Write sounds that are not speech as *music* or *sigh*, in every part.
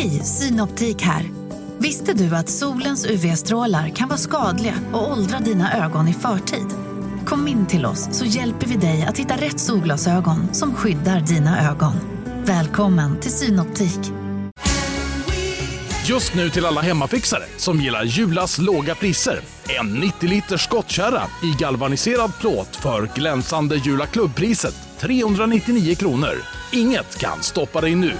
Hej, Synoptik här. Visste du att solens UV-strålar kan vara skadliga och åldra dina ögon i förtid? Kom in till oss så hjälper vi dig att hitta rätt solglasögon som skyddar dina ögon. Välkommen till Synoptik. Just nu till alla hemmafixare som gillar Julas låga priser. En 90 liters skottkärra i galvaniserad plåt för glänsande Jula klubbpriset 399 kronor. Inget kan stoppa dig nu.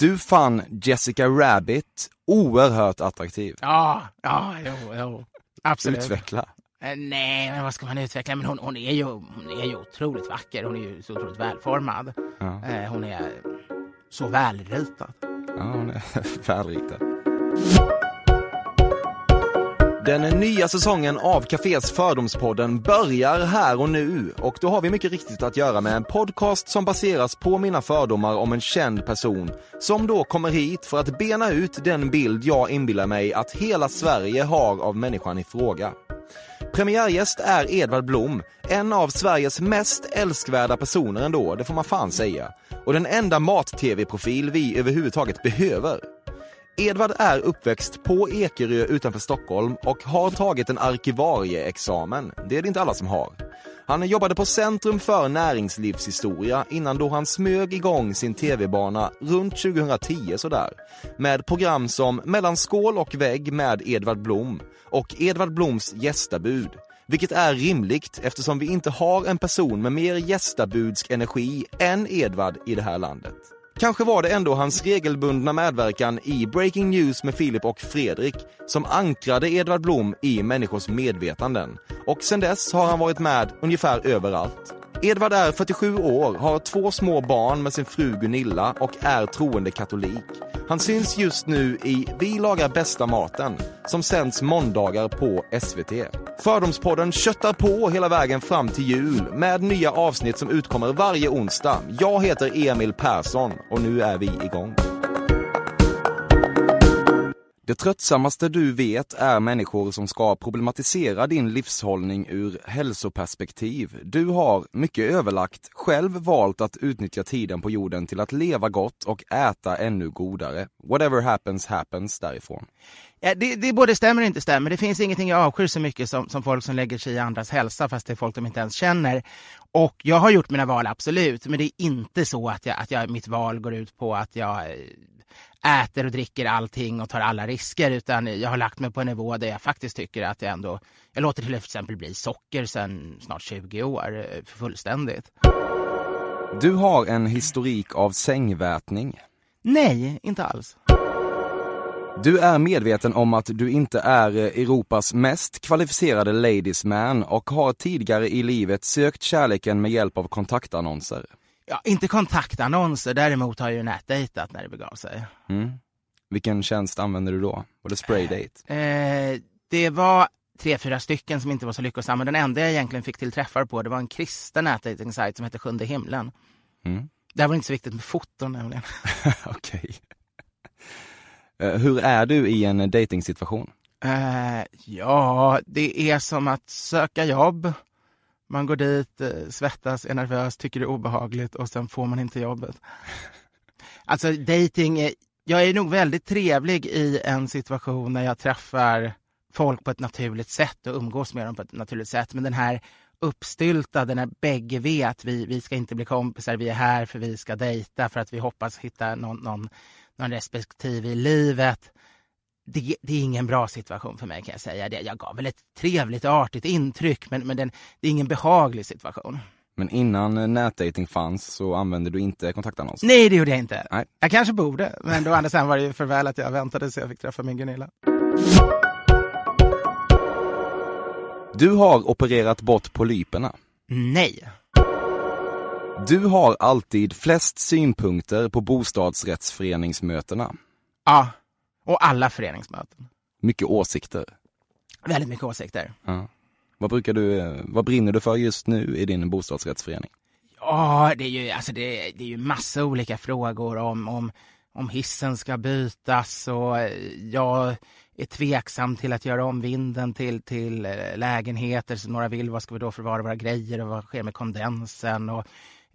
Du fann Jessica Rabbit oerhört attraktiv. Ja, ja, jo, jo. Absolut. Utveckla. Eh, Nej, men vad ska man utveckla? Men hon, hon, är ju, hon är ju otroligt vacker. Hon är ju så otroligt välformad. Ja. Eh, Hon är så välritad. Ja, hon är *laughs* välritad. Den nya säsongen av Cafés Fördomspodden börjar här och nu och då har vi mycket riktigt att göra med en podcast som baseras på mina fördomar om en känd person som då kommer hit för att bena ut den bild jag inbillar mig att hela Sverige har av människan i fråga. Premiärgäst är Edvard Blom, en av Sveriges mest älskvärda personer ändå, det får man fan säga. Och den enda mat-tv-profil vi överhuvudtaget behöver. Edvard är uppväxt på Ekerö utanför Stockholm och har tagit en arkivarieexamen. Det är det inte alla som har. Han jobbade på Centrum för näringslivshistoria innan då han smög igång sin tv-bana runt 2010 sådär. Med program som Mellan skål och vägg med Edvard Blom och Edvard Bloms gästabud. Vilket är rimligt eftersom vi inte har en person med mer gästabudsk energi än Edvard i det här landet. Kanske var det ändå hans regelbundna medverkan i Breaking News med Filip och Fredrik som ankrade Edvard Blom i människors medvetanden. Och sen dess har han varit med ungefär överallt. Edvard är 47 år, har två små barn med sin fru Gunilla och är troende katolik. Han syns just nu i Vi lagar bästa maten som sänds måndagar på SVT. Fördomspodden köttar på hela vägen fram till jul med nya avsnitt som utkommer varje onsdag. Jag heter Emil Persson och nu är vi igång. Det tröttsammaste du vet är människor som ska problematisera din livshållning ur hälsoperspektiv. Du har, mycket överlagt, själv valt att utnyttja tiden på jorden till att leva gott och äta ännu godare. Whatever happens happens därifrån. Ja, det, det både stämmer och inte stämmer. Det finns ingenting jag avskyr så mycket som, som folk som lägger sig i andras hälsa fast det är folk de inte ens känner. Och jag har gjort mina val, absolut. Men det är inte så att, jag, att jag, mitt val går ut på att jag eh, äter och dricker allting och tar alla risker. Utan jag har lagt mig på en nivå där jag faktiskt tycker att jag ändå... Jag låter till exempel bli socker sedan snart 20 år, eh, fullständigt. Du har en historik av sängvätning. Nej, inte alls. Du är medveten om att du inte är eh, Europas mest kvalificerade ladies man och har tidigare i livet sökt kärleken med hjälp av kontaktannonser. Ja, inte kontaktannonser, däremot har jag ju nätdejtat när det begav sig. Mm. Vilken tjänst använder du då? Var det spraydate? Eh, det var tre, fyra stycken som inte var så lyckosamma. Den enda jag egentligen fick till träffar på det var en kristen nätdejtingsajt som hette Sjunde himlen. Mm. Där var det inte så viktigt med foton nämligen. *laughs* Okej. Eh, Hur är du i en dejtingsituation? Eh, ja, det är som att söka jobb. Man går dit, eh, svettas, är nervös, tycker det är obehagligt och sen får man inte jobbet. Alltså dating, är- jag är nog väldigt trevlig i en situation när jag träffar folk på ett naturligt sätt och umgås med dem på ett naturligt sätt. Men den här uppstyltade när bägge vet vi, vi ska inte bli kompisar, vi är här för vi ska dejta för att vi hoppas hitta någon, någon, någon respektive i livet. Det, det är ingen bra situation för mig kan jag säga. Det, jag gav väl ett trevligt och artigt intryck men, men den, det är ingen behaglig situation. Men innan eh, nätdating fanns så använde du inte kontaktannonser? Nej, det gjorde jag inte. Nej. Jag kanske borde, men då andra sidan var det ju för väl att jag väntade så jag fick träffa min Gunilla. Du har opererat bort polyperna. Nej. Du har alltid flest synpunkter på bostadsrättsföreningsmötena. Ja, och alla föreningsmöten. Mycket åsikter. Väldigt mycket åsikter. Ja. Vad brukar du, eh, vad brinner du för just nu i din bostadsrättsförening? Ja, det är ju, alltså det, det är ju massa olika frågor om, om, om hissen ska bytas och eh, jag är tveksam till att göra om vinden till, till eh, lägenheter. Så några vill, vad ska vi då förvara våra grejer och vad sker med kondensen? Och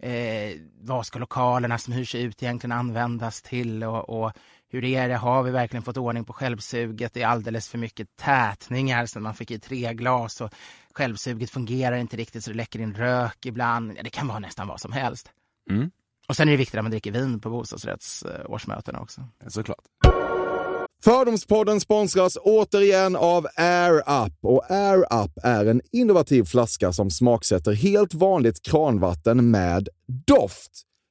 eh, vad ska lokalerna som hyrs ut egentligen användas till och, och hur är det, har vi verkligen fått ordning på självsuget? Det är alldeles för mycket tätningar så man fick i tre glas och självsuget fungerar inte riktigt så det läcker in rök ibland. Det kan vara nästan vad som helst. Mm. Och sen är det viktigt att man dricker vin på bostadsrättsårsmötena också. Såklart. Fördomspodden sponsras återigen av Air Up. Och Air Up är en innovativ flaska som smaksätter helt vanligt kranvatten med doft.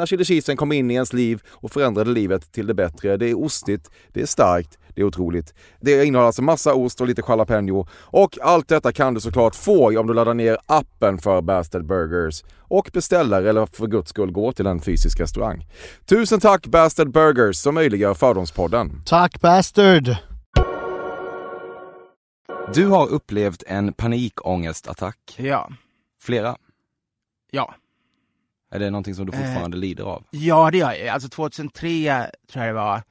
när chili kom in i ens liv och förändrade livet till det bättre. Det är ostigt, det är starkt, det är otroligt. Det innehåller alltså massa ost och lite jalapeno. Och allt detta kan du såklart få om du laddar ner appen för Bastard Burgers och beställer eller för guds skull går till en fysisk restaurang. Tusen tack Bastard Burgers som möjliggör Fördomspodden. Tack Bastard! Du har upplevt en panikångestattack. Ja, Flera. ja. Är det någonting som du fortfarande lider av? Ja, det gör jag. Alltså 2003 tror jag det var,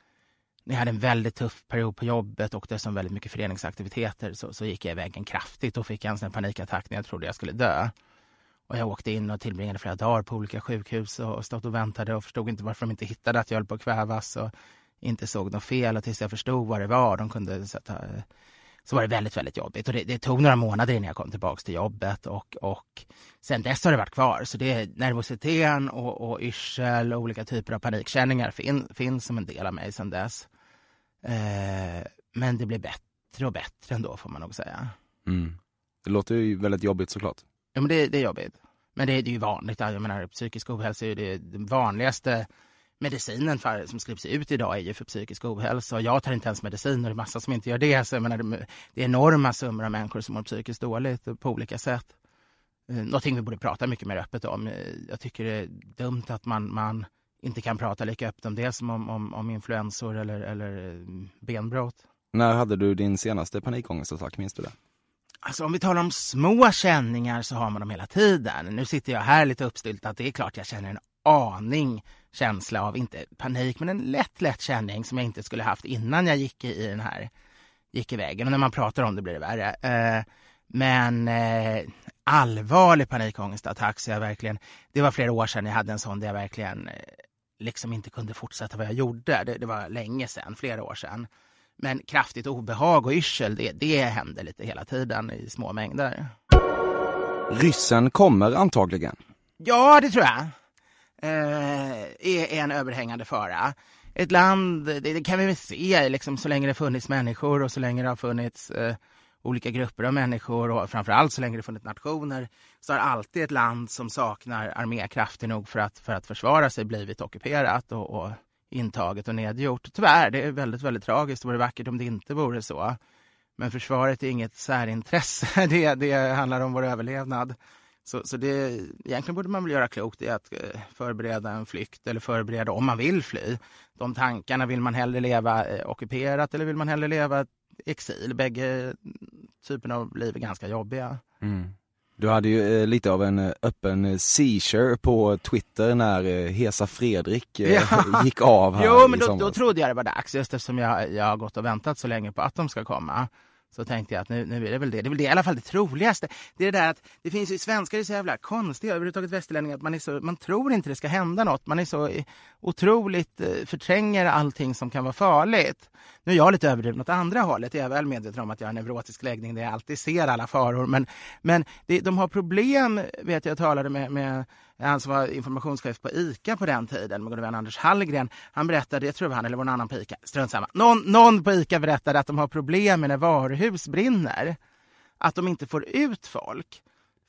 när jag hade en väldigt tuff period på jobbet och dessutom väldigt mycket föreningsaktiviteter så, så gick jag i väggen kraftigt och fick en sån här panikattack när jag trodde jag skulle dö. Och jag åkte in och tillbringade flera dagar på olika sjukhus och, och stod och väntade och förstod inte varför de inte hittade att jag höll på att kvävas och inte såg något fel och tills jag förstod vad det var. De kunde sätta, så var det väldigt, väldigt jobbigt. Och det, det tog några månader innan jag kom tillbaka till jobbet och, och sen dess har det varit kvar. Så det är nervositeten och, och yrsel och olika typer av panikkänningar fin, finns som en del av mig sen dess. Eh, men det blir bättre och bättre ändå får man nog säga. Mm. Det låter ju väldigt jobbigt såklart. Ja, men det, det är jobbigt. Men det, det är ju vanligt. Jag menar, psykisk ohälsa är ju det, vanligaste medicinen för, som skrivs ut idag är ju för psykisk ohälsa. Och jag tar inte ens medicin och det är massa som inte gör det. Så jag menar, det, är enorma summor av människor som mår psykiskt dåligt på olika sätt. Eh, Någonting vi borde prata mycket mer öppet om. Eh, Jag tycker det är dumt att man, man inte kan prata lika öppet om det som om, om, om influensor eller, eller eh, benbrott. När hade du din senaste panikångestattack, minns du det? Alltså om vi talar om små känningar så har man dem hela tiden. Nu sitter jag här lite uppstyltat. Det är klart jag känner en aning känsla av, inte panik, men en lätt, lätt känning som jag inte skulle haft innan jag gick i den här, gick i väggen. Och när man pratar om det blir det värre. Eh, men eh, allvarlig panikångestattack så jag verkligen, det var flera år sedan jag hade en sån där jag verkligen eh, liksom inte kunde fortsätta vad jag gjorde. Det, det var länge sedan, flera år sedan. Men kraftigt obehag och yrsel, det, det händer lite hela tiden i små mängder. Ryssen kommer antagligen. Ja, det tror jag. Eh, är en överhängande fara. Ett land, det, det kan vi väl se, liksom, så länge det funnits människor och så länge det har funnits eh, olika grupper av människor och framförallt så länge det funnits nationer så har alltid ett land som saknar armékrafter nog för att, för att försvara sig blivit ockuperat och, och intaget och nedgjort. Tyvärr, det är väldigt, väldigt tragiskt. Det vore vackert om det inte vore så. Men försvaret är inget särintresse. *laughs* Det, det handlar om vår överlevnad. Så, så det, egentligen borde man väl göra klokt i att eh, förbereda en flykt eller förbereda om man vill fly. De tankarna, vill man hellre leva eh, ockuperat eller vill man hellre leva exil? Bägge typerna av liv är ganska jobbiga. Du hade ju eh, lite av en öppen seizure på Twitter när eh, Hesa Fredrik eh, *laughs* Ja. gick av här Jo, men då, då trodde jag det var dags, just eftersom jag, jag har gått och väntat så länge på att de ska komma. Så tänkte jag att nu, nu är det väl det. Det är väl det, i alla fall det troligaste. Det är det där att det finns ju svenskar är så jävla konstiga, överhuvudtaget västerlänningar, att man, är så, man tror inte det ska hända något. Man är så otroligt eh, förtränger allting som kan vara farligt. Nu är jag lite överdriven åt andra hållet. Jag är väl medveten om att jag har en neurotisk läggning där jag alltid ser alla faror. Men, men det, de har problem, vet jag, jag talade med, med Eh, han som var informationschef på ICA på den tiden, min gode vän Anders Hallgren. Han berättade, jag tror det var han eller var någon annan på ICA, strunt samma. Någon, någon på ICA berättade att de har problem med när varuhus brinner. Att de inte får ut folk.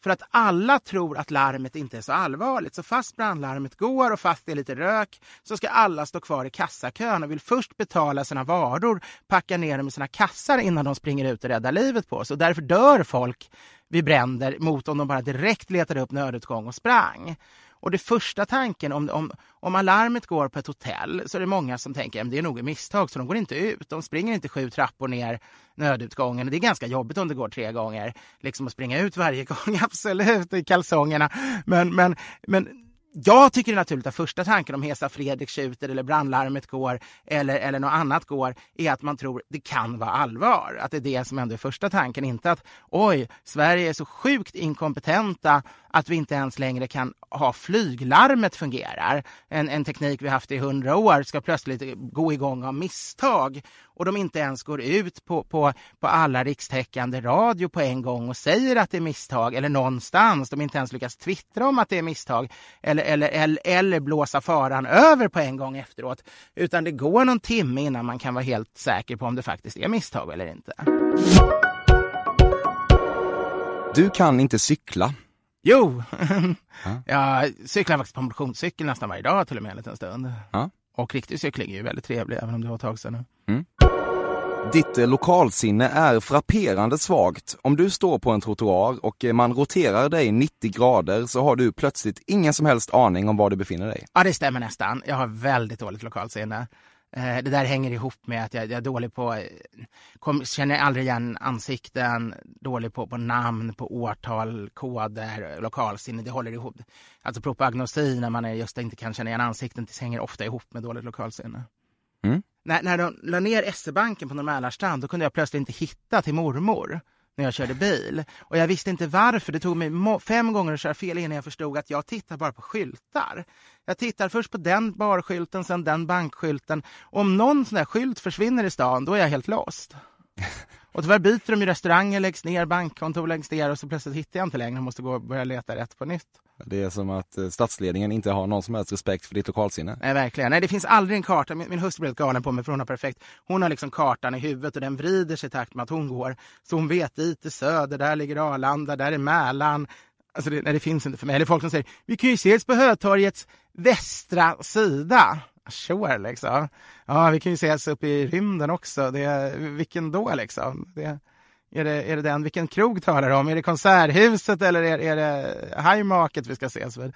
För att alla tror att larmet inte är så allvarligt. Så fast brandlarmet går och fast det är lite rök så ska alla stå kvar i kassakön och vill först betala sina varor, packa ner dem i sina kassar innan de springer ut och räddar livet på oss. Och därför dör folk vid bränder mot om de bara direkt letade upp nödutgång och sprang. Och det första tanken, om, om, om alarmet går på ett hotell så är det många som tänker att det är nog ett misstag så de går inte ut. De springer inte sju trappor ner nödutgången. Det är ganska jobbigt om det går tre gånger. Liksom att springa ut varje *laughs* gång, absolut, i kalsongerna. Men, men, men jag tycker det är naturligt att första tanken om Hesa Fredrik skjuter eller brandlarmet går eller, eller något annat går är att man tror det kan vara allvar. Att det är det som ändå är första tanken. Inte att oj, Sverige är så sjukt inkompetenta att vi inte ens längre kan ha flyglarmet fungerar. En, en teknik vi haft i hundra år ska plötsligt gå igång av misstag och de inte ens går ut på, på, på alla rikstäckande radio på en gång och säger att det är misstag eller någonstans. De inte ens lyckas twittra om att det är misstag eller, eller, eller, eller blåsa faran över på en gång efteråt. Utan det går någon timme innan man kan vara helt säker på om det faktiskt är misstag eller inte. Du kan inte cykla. Jo, *laughs* jag cyklar faktiskt på motionscykel nästan varje dag till och med en liten stund. Ja. Och riktig cykling är ju väldigt trevlig även om det var ett tag sedan nu. Ditt eh, lokalsinne är frapperande svagt. Om du står på en trottoar och eh, man roterar dig 90 grader så har du plötsligt ingen som helst aning om var du befinner dig. Ja, det stämmer nästan. Jag har väldigt dåligt lokalsinne. Eh, Det där hänger ihop med att jag, jag är dålig på, eh, kom, känner aldrig igen ansikten, dålig på, på namn, på årtal, koder, lokalsinne. Det håller ihop. Alltså propagnosi när man är just inte kan känna igen ansikten, det hänger ofta ihop med dåligt lokalsinne. Mm. När, när de la ner SE-banken på Norr då kunde jag plötsligt inte hitta till mormor när jag körde bil. Och jag visste inte varför. Det tog mig fem gånger att köra fel innan jag förstod att jag tittar bara på skyltar. Jag tittar först på den barskylten, sen den bankskylten. Om någon sån där skylt försvinner i stan, då är jag helt lost. *laughs* Och tyvärr byter de ju restauranger, läggs ner, bankkontor läggs ner och så plötsligt hittar jag inte längre och måste gå och börja leta rätt på nytt. Det är som att eh, statsledningen inte har någon som helst respekt för ditt lokalsinne. Nej, verkligen. Nej, det finns aldrig en karta. Min, min hustru blir helt galen på mig för hon har perfekt. Hon har liksom kartan i huvudet och den vrider sig i takt med att hon går. Så hon vet dit är söder, där ligger Arlanda, där är Mälaren. Alltså det, nej, det finns inte för mig. Eller folk som säger vi kan ju ses på Hötorgets västra sida. Sure, liksom. Ja, vi kan ju ses uppe i rymden också. Det, vilken då liksom? Det, är, det, är det den? Vilken krog talar du om? Är det Konserthuset eller är, är det Highmarket vi ska ses vid?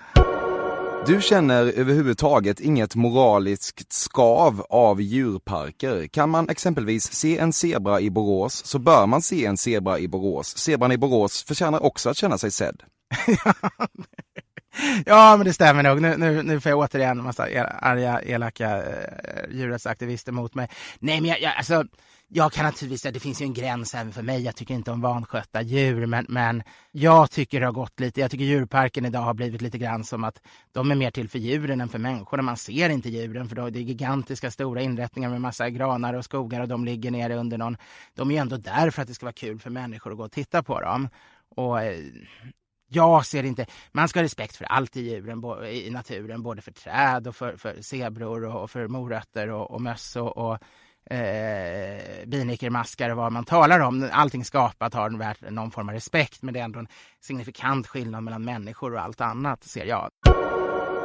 Du känner överhuvudtaget inget moraliskt skav av djurparker. Kan man exempelvis se en zebra i Borås så bör man se en zebra i Borås. Zebran i Borås förtjänar också att känna sig sedd. Ja, *laughs* *laughs* *laughs* Ja, men det stämmer nog. Nu, nu, nu får jag återigen en massa el- arga, elaka eh, djurrättsaktivister mot mig. Nej, men jag, jag, alltså, jag kan naturligtvis säga det finns ju en gräns även för mig. Jag tycker inte om vanskötta djur, men, men jag tycker det har gått lite. Jag tycker djurparken idag har blivit lite grann som att de är mer till för djuren än för människorna. Man ser inte djuren för då, det är gigantiska stora inrättningar med massa granar och skogar och de ligger nere under någon. De är ju ändå där för att det ska vara kul för människor att gå och titta på dem. Och eh, jag ser inte, man ska ha respekt för allt i djuren, i naturen, både för träd och för, för zebror och, för morötter och, och möss och, och eh, binyckelmaskar och vad man talar om. Allting skapat har värt någon form av respekt, men det är ändå en signifikant skillnad mellan människor och allt annat, ser jag.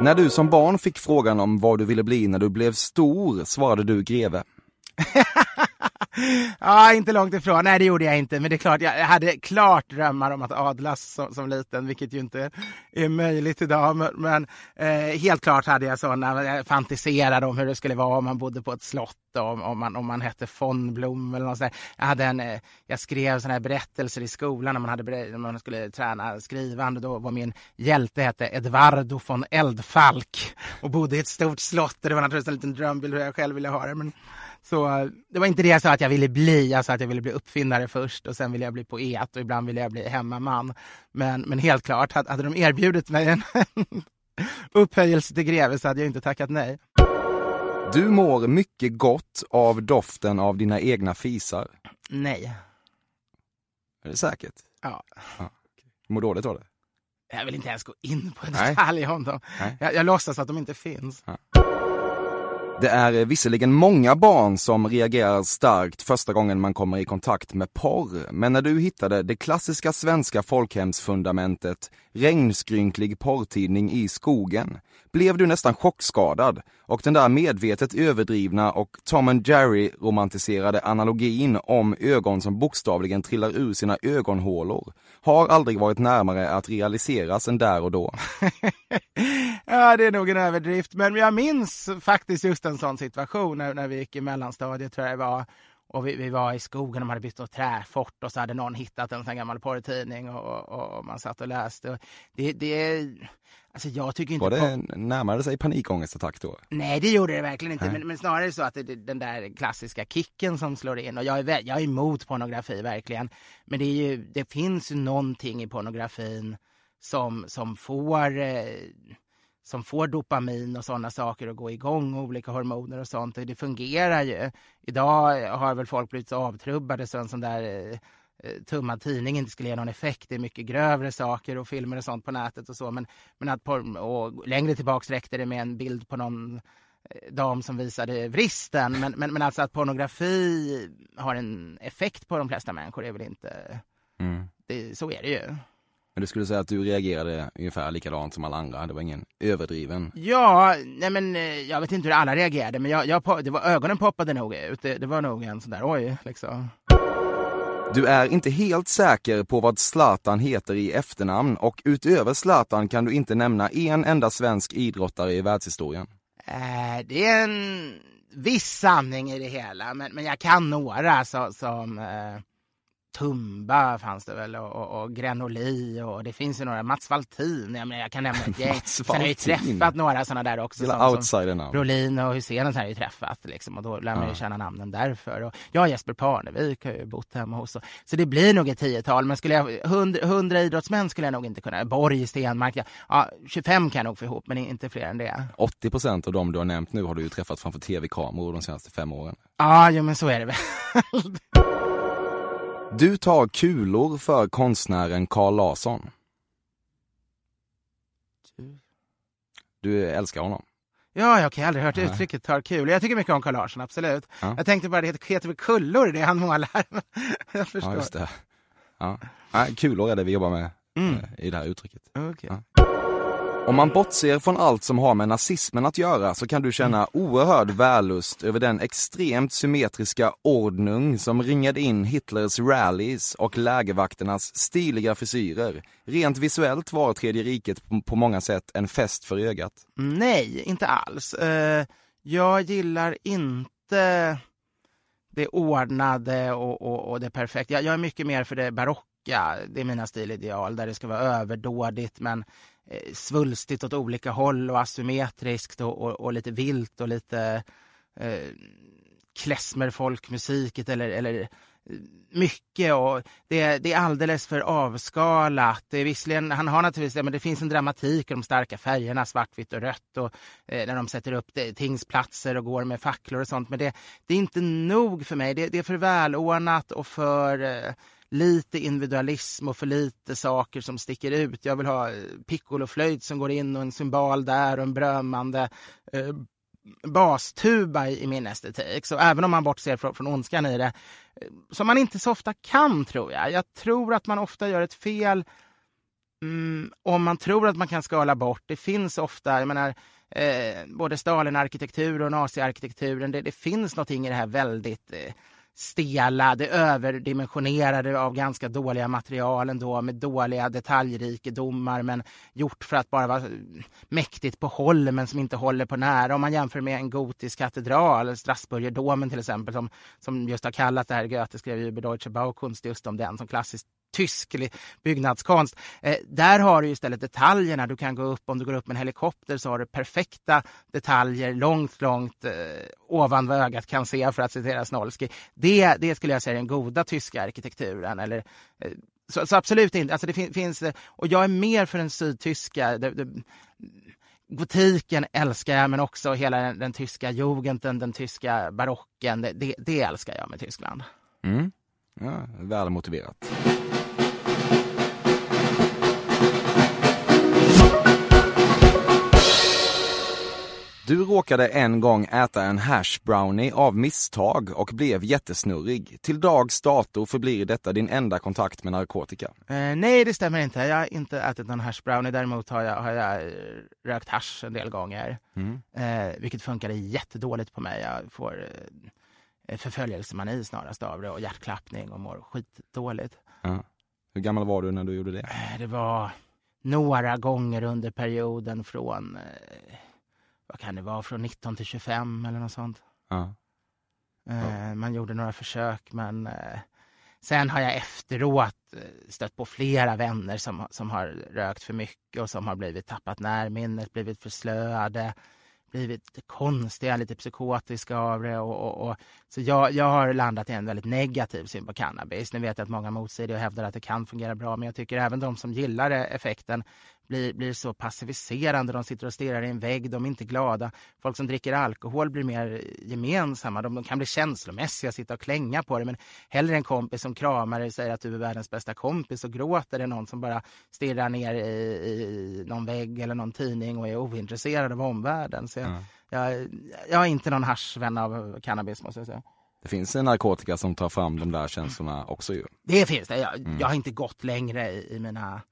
När du som barn fick frågan om vad du ville bli när du blev stor svarade du greve. *laughs* *laughs* Ja, inte långt ifrån. Nej, det gjorde jag inte. Men det är klart, jag hade klart drömmar om att adlas som, som liten, vilket ju inte är möjligt idag. Men, men eh, helt klart hade jag sådana, jag eh, fantiserade om hur det skulle vara om man bodde på ett slott och om, om, man, om man hette von Blom eller något sånt. Jag, hade en, eh, jag skrev såna här berättelser i skolan när man, hade, när man skulle träna skrivande. Då var min hjälte hette Edvardo von Eldfalk och bodde i ett stort slott. Det var naturligtvis en liten drömbild hur jag själv ville ha det. Men, så det var inte det jag sa att jag ville bli. Jag sa att jag ville bli uppfinnare först och sen ville jag bli poet och ibland ville jag bli hemmaman. Men, men helt klart, hade de erbjudit mig en *laughs* upphöjelse till greve så hade jag inte tackat nej. Du mår mycket gott av doften av dina egna fisar. Nej. Är det säkert? Ja. Du mår dåligt av det? Jag vill inte ens gå in på en detalj om dem. Nej. Jag, jag låtsas att de inte finns. Det är visserligen många barn som reagerar starkt första gången man kommer i kontakt med porr, men när du hittade det klassiska svenska folkhemsfundamentet regnskrynklig porrtidning i skogen blev du nästan chockskadad och den där medvetet överdrivna och Tom and Jerry romantiserade analogin om ögon som bokstavligen trillar ur sina ögonhålor har aldrig varit närmare att realiseras än där och då. *laughs* Ja, det är nog en överdrift. Men jag minns faktiskt just en sån situation när, när vi gick i mellanstadiet, tror jag det var. Och vi, vi var i skogen, de hade byggt något träfort och så hade någon hittat en sån här gammal porrtidning och, och, och man satt och läste. Och det, det, Alltså jag tycker inte... Var det på... närmade sig panikångestattack då? Nej, det gjorde det verkligen inte. Men, men snarare så att det den där klassiska kicken som slår in. Och jag är, jag är emot pornografi, verkligen. Men det, är ju, det finns ju någonting i pornografin som, som får... Eh, som får dopamin och sådana saker att gå igång, olika hormoner och sånt. Och det fungerar ju. Idag har väl folk blivit så avtrubbade så en sån där eh, tummad tidning inte skulle ge någon effekt. Det är mycket grövre saker och filmer och sånt på nätet och så. Men, men att porr, och längre tillbaks räckte det med en bild på någon eh, dam som visade vristen. Men, men, men alltså att pornografi har en effekt på de flesta människor är väl inte... Mm. Det, så är det ju. Men du skulle säga att du reagerade ungefär likadant som alla andra? Det var ingen överdriven? Ja, nej men eh, jag vet inte hur alla reagerade, men jag, jag, det var, ögonen poppade nog ut. Det, det var nog en sån där, oj, liksom. Du är inte helt säker på vad Zlatan heter i efternamn och utöver Zlatan kan du inte nämna en enda svensk idrottare i världshistorien. Äh, det är en viss sanning i det hela, men, men jag kan några så, som eh, Tumba fanns det väl och, och, och Grenoli och det finns ju några, Mats Valtin, jag, menar, jag kan nämna ett gäng. *laughs* Sen har jag ju träffat några sådana där också. Som, som. Brolin och Hysén har jag ju träffat liksom, och då lär man ju känna namnen därför. Och jag och Jesper Parnevik har ju bott hemma hos. Och, så det blir nog ett tiotal, men skulle jag, hundra, hundra idrottsmän skulle jag nog inte kunna. Borg, Stenmark, ja, ja, 25 kan jag nog få ihop, men inte fler än det. 80 procent av dem du har nämnt nu har du ju träffat framför tv-kameror de senaste fem åren. Ja, jo, men så är det väl. *laughs* Du tar kulor för konstnären Carl Larsson. Du älskar honom. Ja, jag har aldrig hört Nej. uttrycket tar kul. Jag tycker mycket om Carl Larsson, absolut. Ja. Jag tänkte bara det heter, väl kullor, det han målar. *laughs* jag förstår. Ja, just det. Ja. Nej, kulor är det vi jobbar med Mm. eh, i det här uttrycket. Okej. Ja. Om man bortser från allt som har med nazismen att göra så kan du känna oerhörd vällust över den extremt symmetriska ordnung som ringade in Hitlers rallies och lägervakternas stiliga frisyrer. Rent visuellt var Tredje riket på, många sätt en fest för ögat. Nej, inte alls. Eh, jag gillar inte det ordnade och, och, och det perfekta. Jag, jag är mycket mer för det barocka. Det är mina stilideal, där det ska vara överdådigt men Eh, svulstigt åt olika håll och asymmetriskt och, och, och lite vilt och lite eh, klezmerfolkmusiket eller, eller eh, mycket och det, det är alldeles för avskalat. Det är visserligen, han har naturligtvis, ja, men det finns en dramatik i de starka färgerna, svartvitt och rött och eh, när de sätter upp det, tingsplatser och går med facklor och sånt. Men det, det är inte nog för mig. Det, det är för välordnat och för eh, lite individualism och för lite saker som sticker ut. Jag vill ha eh, piccoloflöjt som går in och en symbol där och en brömmande eh, bastuba i, i min estetik. Så även om man bortser från, från ondskan i det, eh, som man inte så ofta kan tror jag. Jag tror att man ofta gör ett fel mm, om man tror att man kan skala bort. Det finns ofta, jag menar, eh, både Stalin-arkitektur och nazi-arkitekturen, det, det finns någonting i det här väldigt eh, stela, det överdimensionerade av ganska dåliga material ändå med dåliga detaljrikedomar men gjort för att bara vara mäktigt på håll men som inte håller på nära. Om man jämför med en gotisk katedral, Strasburgerdomen till exempel som, som just har kallat det här, Goethe skrev ju über Deutsche Baukunst just om den som klassiskt tysk byggnadskonst. Eh, där har du istället detaljerna. Du kan gå upp, om du går upp med en helikopter så har du perfekta detaljer långt, långt eh, ovan vad ögat kan se för att citera Snolsky. Det, det skulle jag säga är den goda tyska arkitekturen. Eller, eh, så, så absolut inte. Alltså det fin, finns, eh, och jag är mer för den sydtyska. Det, det, gotiken älskar jag, men också hela den, den tyska jugenden, den tyska barocken. Det, det, det älskar jag med Tyskland. Mm. Ja, väl motiverat. Du råkade en gång äta en hash brownie av misstag och blev jättesnurrig. Till dags dato förblir detta din enda kontakt med narkotika. Eh, nej, det stämmer inte. Jag har inte ätit någon hash brownie. Däremot har jag, har jag eh, rökt hash en del gånger. Mm. Eh, vilket funkade jättedåligt på mig. Jag får eh, förföljelsemani snarast av det och hjärtklappning och mår skitdåligt. Ja. Hur gammal var du när du gjorde det? Eh, det var några gånger under perioden från, eh, vad kan det vara, från 19 till 25 eller något sånt. Ja. Eh, Man gjorde några försök men eh, sen har jag efteråt eh, stött på flera vänner som, som har rökt för mycket och som har blivit tappat närminnet, blivit förslöade, blivit konstiga, lite psykotiska av det. Och, och, och, så jag, jag har landat i en väldigt negativ syn på cannabis. Nu vet jag att många motsäger och hävdar att det kan fungera bra, men jag tycker även de som gillar effekten blir, blir så passiviserande. De sitter och stirrar i en vägg, de är inte glada. Folk som dricker alkohol blir mer gemensamma. De, de kan bli känslomässiga, sitta och klänga på det. Men hellre en kompis som kramar och säger att du är världens bästa kompis och gråter än någon som bara stirrar ner i, i någon vägg eller någon tidning och är ointresserad av omvärlden. Så jag, mm. jag, jag är inte någon haschvän av cannabis måste jag säga. Det finns en narkotika som tar fram de där känslorna också ju. Det finns det. Jag, mm. jag har inte gått längre i, i mina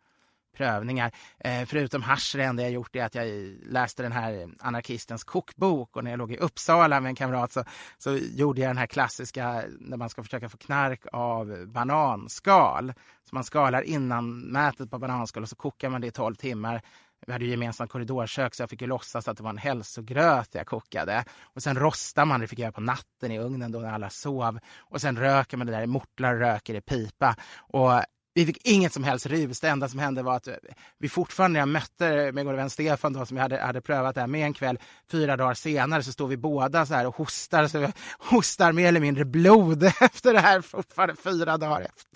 prövningar. Eh, förutom hasch, det enda jag gjort är att jag läste den här anarkistens kokbok och när jag låg i Uppsala med en kamrat så, så gjorde jag den här klassiska när man ska försöka få knark av bananskal. Så man skalar innan mätet på bananskal och så kokar man det i 12 timmar. Vi hade ju gemensamt korridorkök så jag fick ju låtsas att det var en hälsogröt jag kokade. Och sen rostar man, det fick jag göra på natten i ugnen då när alla sov. Och sen röker man det där mortlar och röker i pipa. Och vi fick inget som helst rus. Det enda som hände var att vi fortfarande, när jag mötte min gode vän Stefan då, som jag hade, hade prövat det här med en kväll, fyra dagar senare så står vi båda så här och hostar, så hostar mer eller mindre blod *laughs* efter det här fortfarande fyra dagar efter.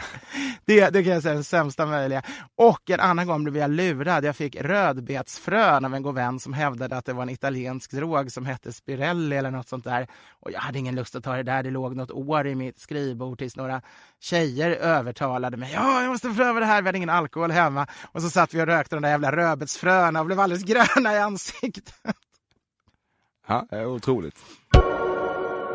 *laughs* Det, det kan jag säga är den sämsta möjliga. Och en annan gång blev jag lurad. Jag fick rödbetsfrön av en god vän som hävdade att det var en italiensk drog som hette Spirelli eller något sånt där. Och jag hade ingen lust att ta det där. Det låg något år i mitt skrivbord tills några tjejer övertalade mig. Ja, jag måste pröva det här. Vi hade ingen alkohol hemma. Och så satt vi och rökte de där jävla rödbetsfröna och blev alldeles gröna i ansiktet. Ja, det är otroligt.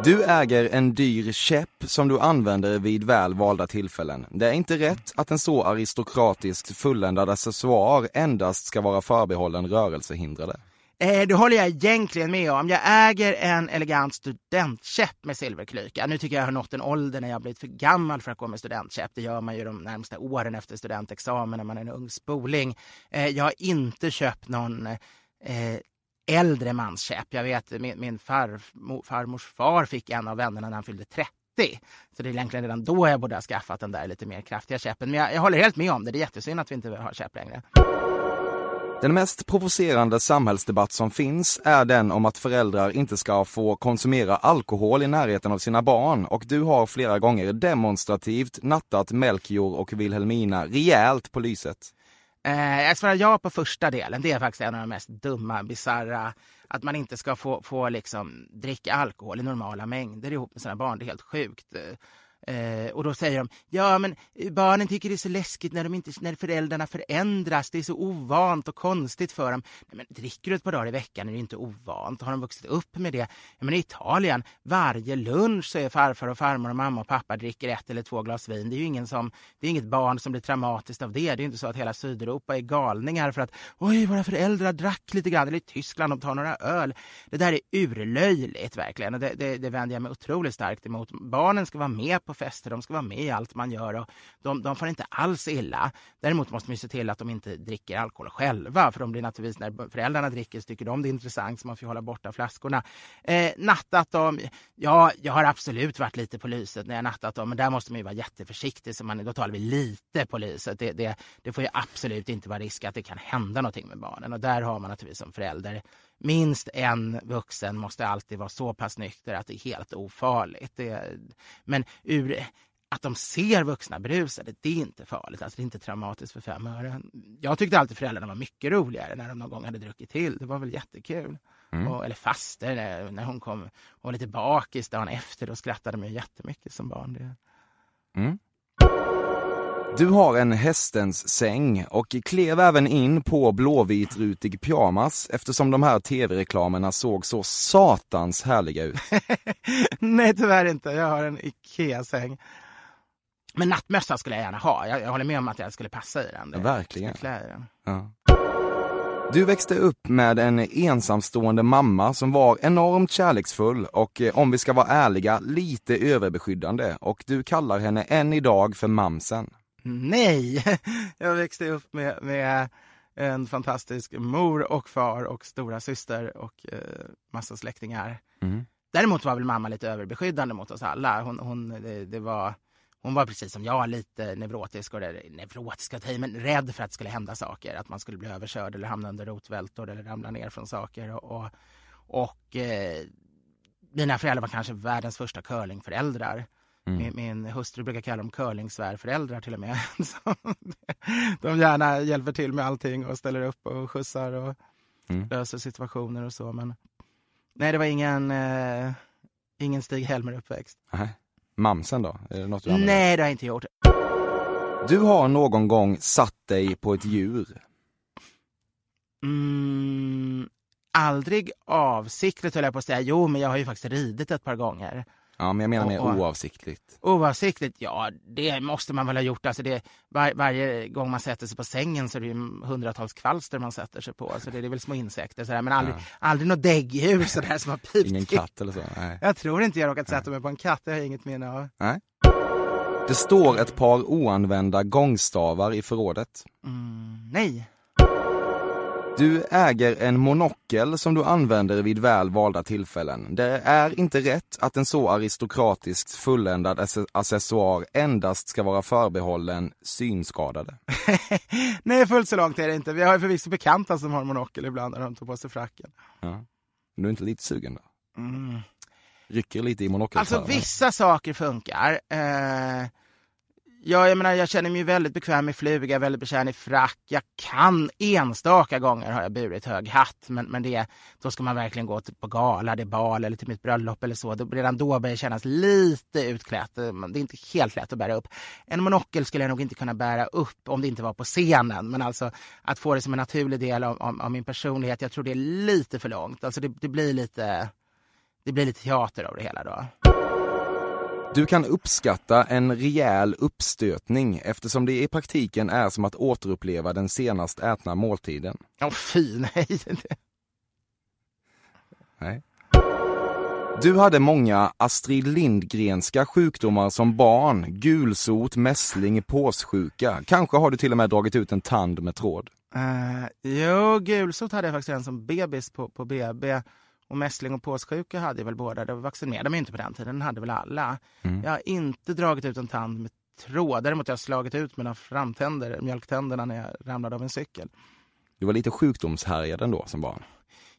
Du äger en dyr käpp som du använder vid väl valda tillfällen. Det är inte rätt att en så aristokratiskt fulländad accessoar endast ska vara förbehållen rörelsehindrade. Eh, det håller jag egentligen med om. Jag äger en elegant studentkäpp med silverklyka. Nu tycker jag jag har nått en ålder när jag blivit för gammal för att gå med studentkäpp. Det gör man ju de närmsta åren efter studentexamen när man är en ung spoling. Eh, jag har inte köpt någon eh, äldre manskäpp. Jag vet min, min far, farmors far fick en av vännerna när han fyllde 30. Så det är egentligen redan då jag borde ha skaffat den där lite mer kraftiga käppen. Men jag, jag håller helt med om det. Det är jättesynd att vi inte har käpp längre. Den mest provocerande samhällsdebatt som finns är den om att föräldrar inte ska få konsumera alkohol i närheten av sina barn och du har flera gånger demonstrativt nattat Melchior och Wilhelmina rejält på lyset. Eh, jag svarar ja på första delen. Det är faktiskt en av de mest dumma, bizarra. Att man inte ska få, få liksom, dricka alkohol i normala mängder ihop med sina barn. Det är helt sjukt. Eh, och då säger de, ja men barnen tycker det är så läskigt när, de inte, när föräldrarna förändras, det är så ovant och konstigt för dem. Nej, men dricker du ett par dagar i veckan är det inte ovant, har de vuxit upp med det? Ja, men i Italien, varje lunch så är farfar och farmor och mamma och pappa dricker ett eller två glas vin. Det är ju ingen som, det är inget barn som blir traumatiskt av det. Det är inte så att hela Sydeuropa är galningar för att oj, våra föräldrar drack lite grann, eller i Tyskland, de tar några öl. Det där är urlöjligt verkligen och det, det, det vänder jag mig otroligt starkt emot. Barnen ska vara med på på fester, de ska vara med i allt man gör och de, de får inte alls illa. Däremot måste man se till att de inte dricker alkohol själva, för de blir naturligtvis, när föräldrarna dricker så tycker de det är intressant så man får hålla borta flaskorna. Eh, nattat dem, ja, jag har absolut varit lite på lyset när jag nattat dem, men där måste man ju vara jätteförsiktig, så man, då talar vi lite på lyset. Det, det, det får ju absolut inte vara risk att det kan hända någonting med barnen och där har man naturligtvis som förälder minst en vuxen måste alltid vara så pass nykter att det är helt ofarligt. Det, men ur, att de ser vuxna berusade, det är inte farligt. Alltså det är inte traumatiskt för fem öre. Jag tyckte alltid föräldrarna var mycket roligare när de någon gång hade druckit till. Det var väl jättekul. Mm. Och, eller faster, när hon kom och var lite bakis dagen efter, då skrattade de jättemycket som barn. Det. Mm. Du har en hästens säng och klev även in på blåvitrutig pyjamas eftersom de här tv-reklamerna såg så satans härliga ut. *laughs* Nej tyvärr inte, jag har en IKEA-säng. Men nattmössa skulle jag gärna ha. Jag, jag håller med om att jag skulle passa i den. Ja, verkligen. Den. Ja. Du växte upp med en ensamstående mamma som var enormt kärleksfull och eh, om vi ska vara ärliga, lite överbeskyddande och du kallar henne än idag för mamsen. Nej, *laughs* jag växte upp med, med en fantastisk mor och far och stora syster och eh, massa släktingar. Mm. Däremot var väl mamma lite överbeskyddande mot oss alla. Hon, hon, det, det, var, hon var precis som jag lite neurotisk, och neurotisk men rädd för att det skulle hända saker. Att man skulle bli överkörd eller hamna under rotvältor eller ramla ner från saker. Och, och, och eh, mina föräldrar var kanske världens första curlingföräldrar. Mm. Min, hustru brukar kalla dem curlingsvärföräldrar till och med. *laughs* de gärna hjälper till med allting och ställer upp och skjutsar och mm. löser situationer och så. Men nej, det var ingen, eh, ingen Stig-Helmer-uppväxt. Mamsen då? Är det något du Nej, det har jag inte gjort. Du har någon gång satt dig på ett djur? Mm, aldrig avsiktligt höll jag på att säga. Jo, men jag har ju faktiskt ridit ett par gånger. Ja, men jag menar mer oavsiktligt. Oavsiktligt? Ja, det måste man väl ha gjort. Alltså det, var, varje gång man sätter sig på sängen så är det ju hundratals kvalster man sätter sig på. Alltså det, är väl små insekter, sådär. men aldrig, ja. aldrig något däggdjur sådär som har pipt. Ingen katt eller så? Nej. Jag tror inte jag råkat sätta mig på en katt, det har jag inget minne av. Nej. Det står ett par oanvända gångstavar i förrådet. Mm, nej. Du äger en monokel som du använder vid väl valda tillfällen. Det är inte rätt att en så aristokratiskt fulländad accessoar endast ska vara förbehållen synskadade. *laughs* Nej, fullt så långt är det inte. Vi har ju förvisso bekanta som har monokel ibland när de tar på sig fracken. Ja. Du är inte lite sugen då? Mm. Rycker lite i monokeln? Alltså vissa saker funkar. Eh Ja, jag menar, jag känner mig väldigt bekväm i fluga, väldigt bekväm i frack. Jag kan, enstaka gånger har jag burit hög hatt, men, men det, då ska man verkligen gå till, på gala, det är bal eller till mitt bröllop eller så. Då, redan då börjar det kännas lite utklätt. Eh, det är inte helt lätt att bära upp. En monokel skulle jag nog inte kunna bära upp om det inte var på scenen, men alltså att få det som en naturlig del av, av, av min personlighet, jag tror det är lite för långt. Alltså det, det blir lite, det blir lite teater av det hela då. Du kan uppskatta en rejäl uppstötning eftersom det i praktiken är som att återuppleva den senast ätna måltiden. Åh oh, fy, nej. nej. Du hade många Astrid Lindgrenska sjukdomar som barn. Gulsot, mässling, påssjuka. Kanske har du till och med dragit ut en tand med tråd. Uh, jo, gulsot hade jag faktiskt en som bebis på, på BB. Och mässling och påssjuka hade jag väl båda. Det vaccinerade mig inte på den tiden, den hade väl alla. Mm. Jag har inte dragit ut en tand med tråd. Däremot har jag slagit ut mina framtänder, mjölktänderna, när jag ramlade av en cykel. Du var lite sjukdomshärjad ändå som barn?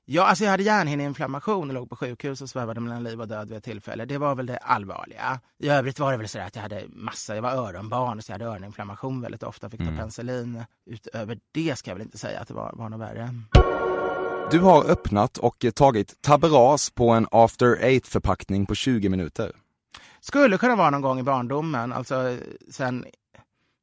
Ja, alltså jag hade hjärnhinneinflammation och låg på sjukhus och svävade mellan liv och död vid ett tillfälle. Det var väl det allvarliga. I övrigt var det väl så att jag hade massa, jag var öronbarn så jag hade öroninflammation väldigt ofta, fick ta mm. penicillin. Utöver det ska jag väl inte säga att det var, var något värre. Du har öppnat och tagit taberas på en after eight förpackning på 20 minuter. Skulle kunna vara någon gång i barndomen. Alltså sen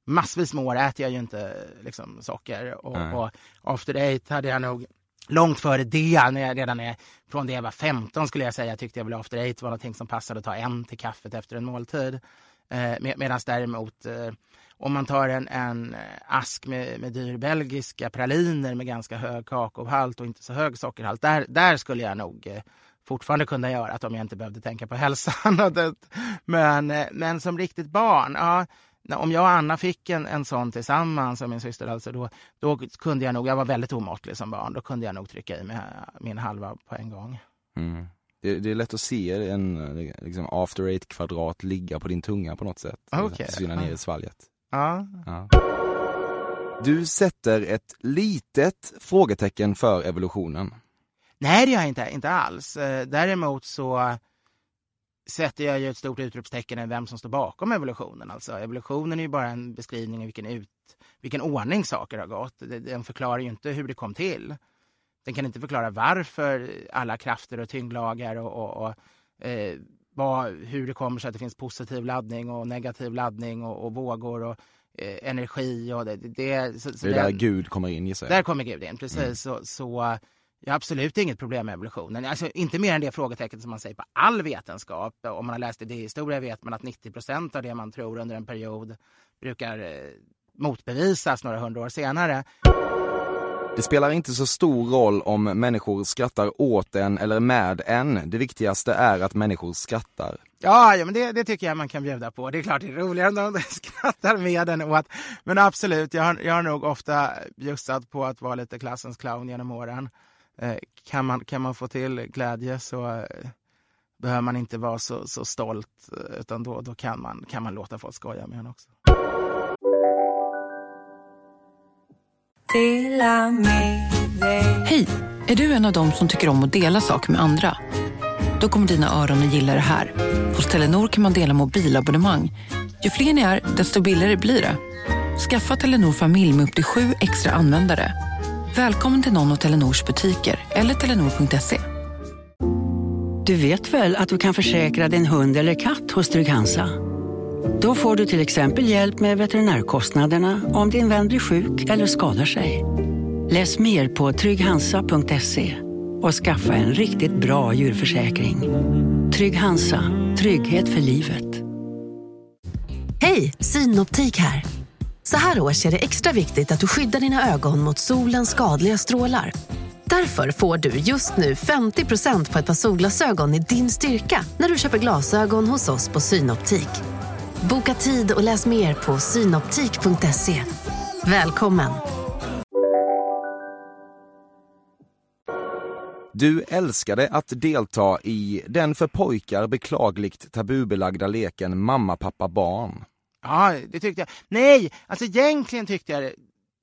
massvis med år äter jag ju inte liksom, socker. Och, och after eight hade jag nog långt före det, när jag redan är, från det jag var 15 skulle jag säga, tyckte jag väl after eight var någonting som passade att ta en till kaffet efter en måltid. Eh, med, Medan däremot eh, om man tar en, en eh, ask med, med dyr belgiska praliner med ganska hög kakaohalt och inte så hög sockerhalt, där, där skulle jag nog eh, fortfarande kunna göra att om jag inte behövde tänka på *laughs* hälsan. men, eh, men som riktigt barn, ja, om jag och Anna fick en, en sån tillsammans, och min syster alltså, då, då kunde jag nog, jag var väldigt omåttlig som barn, då kunde jag nog trycka i mig eh, min halva på en gång. Mm. Det, det, är lätt att se en liksom after eight kvadrat ligga på din tunga på något sätt. Okay. Försvinna ner i svalget. Ja. ja. Du sätter ett litet frågetecken för evolutionen. Nej, det gör jag inte, inte alls. Eh, däremot så sätter jag ju ett stort utropstecken i vem som står bakom evolutionen. Alltså, evolutionen är ju bara en beskrivning av vilken, ut, vilken ordning saker har gått. Den förklarar ju inte hur det kom till. Den kan inte förklara varför alla krafter och tyngdlagar och, och, och eh, vad, hur det kommer sig att det finns positiv laddning och negativ laddning och, och vågor och eh, energi. Och det, det, så, så det är där Gud kommer in gissar jag. Där kommer Gud in, precis. Mm. Så, så jag har absolut inget problem med evolutionen. Alltså, inte mer än det frågetecknet som man säger på all vetenskap. Om man har läst idéhistoria vet man att 90 procent av det man tror under en period brukar eh, motbevisas några hundra år senare. Det spelar inte så stor roll om människor skrattar åt en eller med en. Det viktigaste är att människor skrattar. Ja, ja men det, det tycker jag man kan bjuda på. Det är klart det är roligare om de *laughs* skrattar med en åt. Men absolut, jag har, jag har nog ofta bjussat på att vara lite klassens clown genom åren. Eh, kan, man, kan man få till glädje så eh, behöver man inte vara så, så stolt eh, utan då, då kan, man, kan man låta folk skoja med en också. Hej! Är du en av dem som tycker om att dela saker med andra? Då kommer dina öron att gilla det här. Hos Telenor kan man dela mobilabonnemang. Ju fler ni är, desto billigare blir det. Skaffa Telenor familj med upp till sju extra användare. Välkommen till någon av Telenors butiker eller telenor.se. Du vet väl att du kan försäkra din hund eller katt hos Trygg-Hansa? Då får du till exempel hjälp med veterinärkostnaderna om din vän blir sjuk eller skadar sig. Läs mer på trygghansa.se och skaffa en riktigt bra djurförsäkring. Trygg Hansa, trygghet för livet. Hej, Synoptik här. Så här års är det extra viktigt att du skyddar dina ögon mot solens skadliga strålar. Därför får du just nu 50% på ett par solglasögon i din styrka när du köper glasögon hos oss på Synoptik. Boka tid och läs mer på synoptik.se. Välkommen! Du älskade att delta i den för pojkar beklagligt tabubelagda leken mamma, pappa, barn. Ja, det tyckte jag. Nej, alltså egentligen tyckte jag det,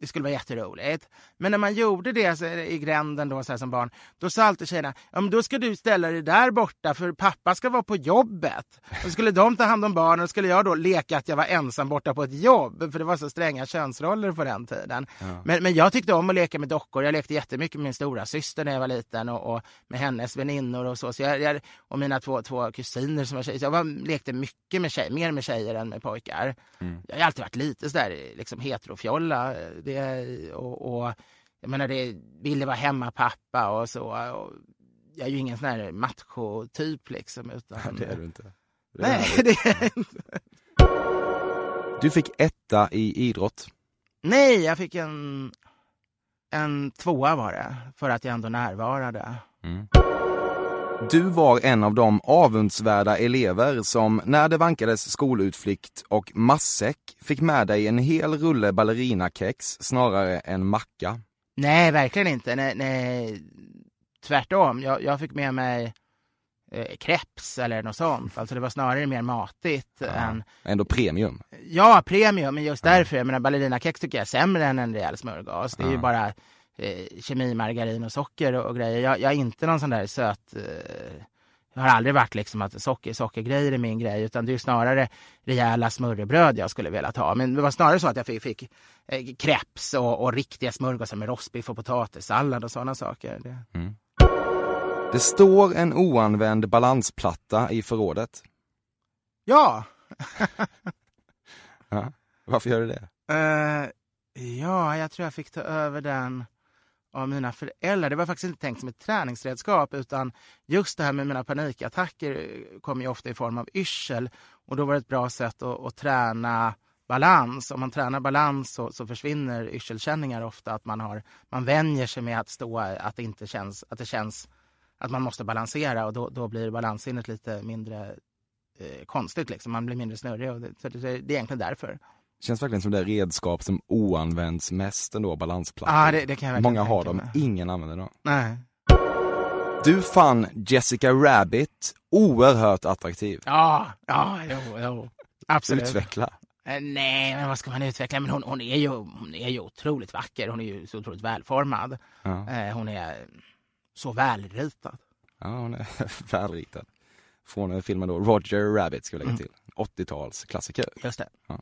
det skulle vara jätteroligt. Men när man gjorde det så, i gränden då, så här, som barn, då sa alltid tjejerna, ja men då ska du ställa dig där borta för pappa ska vara på jobbet. Då skulle de ta hand om barnen och skulle jag då leka att jag var ensam borta på ett jobb, för det var så stränga könsroller på den tiden. Ja. Men, men jag tyckte om att leka med dockor. Jag lekte jättemycket med min stora syster när jag var liten och, och med hennes väninnor och så. så jag, jag, och mina två, två kusiner som var tjejer. Så jag var, lekte mycket med tjejer, mer med tjejer än med pojkar. Mm. Jag har alltid varit lite sådär liksom heterofjolla. Det, och, och jag menar, det ville vara hemmapappa och så. Och jag är ju ingen sån här macho-typ liksom. Utan, Det är du inte. Det är Nej, det är jag inte. Du fick etta i idrott. Nej, jag fick en, en tvåa var det, för att jag ändå närvarade. Mm. Du var en av de avundsvärda elever som när det vankades skolutflykt och matsäck fick med dig en hel rulle ballerinakex snarare än macka. Nej, verkligen inte. Nej, nej. Tvärtom, jag, jag fick med mig eh, kreps eller något sånt. Alltså det var snarare mer matigt än... Ändå premium. Ja, premium, men just därför. Jag menar, ballerinakex tycker jag är sämre än en rejäl smörgås. Det är ju Ja. bara eh, kemi, margarin och socker och, och grejer. Jag, jag är inte någon sån där söt... Eh, jag har aldrig varit liksom att socker, sockergrejer är min grej, utan det är snarare rejäla smörrebröd jag skulle velat ha. Men det var snarare så att jag fick, fick eh, kreps och, och riktiga smörgåsar med rostbiff och potatissallad och sådana saker. Det... Det står en oanvänd balansplatta i förrådet. Ja! *laughs* Ja. Varför gör du det? Eh, ja, jag tror jag fick ta över den av mina föräldrar. Det var faktiskt inte tänkt som ett träningsredskap utan just det här med mina panikattacker eh, kom ju ofta i form av yrsel och då var det ett bra sätt att, att träna balans. Om man tränar balans så, så försvinner yrselkänningar ofta. Att man, har, man vänjer sig med att stå, att det inte känns, att det känns att man måste balansera och då, då blir balanssinnet lite mindre eh, konstigt. Liksom. Man blir mindre snurrig. Och det, så det, det är egentligen därför. Känns verkligen som det redskap som oanvänds mest ändå, balansplattor. Ja, det, det kan jag Många har dem, mig. ingen använder dem. Nej. Du fann Jessica Rabbit oerhört attraktiv. Ja, ja, jo, jo. Absolut. Utveckla. Eh, Nej, men vad ska man utveckla? Men hon, hon, är ju, hon är ju otroligt vacker. Hon är ju så otroligt välformad. Ja, Eh, Hon är så välritad. ja hon är *laughs* välritad. Från filmen då Roger Rabbit ska vi lägga Mm. till. 80-tals klassiker. Just det. Eh,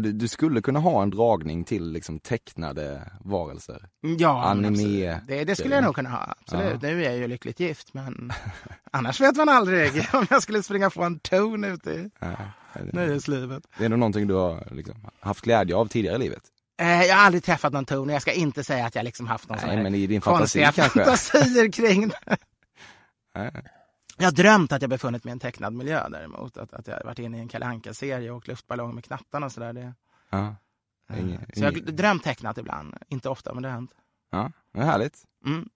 Du, skulle kunna ha en dragning till liksom tecknade varelser. Ja, men Anime. Det, det skulle jag nog kunna ha. Absolut. Ja. Nu är jag ju lyckligt gift, men *laughs* annars vet man aldrig *laughs* om jag skulle springa på en ton ute i Ja, nöjeslivet. Det är nog någonting du har liksom haft glädje av tidigare i livet. Eh, Jag har aldrig träffat någon ton och jag ska inte säga att jag liksom haft någon Nej, sån här men i din fantasi konstiga fantasier kring det. *laughs* Jag har drömt att jag befunnit mig i en tecknad miljö däremot. Att, att jag varit inne i en Kalle Anka-serie och åkt luftballong med knattarna och sådär. Det, Ja, eh, Ingen- så jag har drömt tecknat ibland. Inte ofta, men det har hänt. ja, det är härligt. Mm.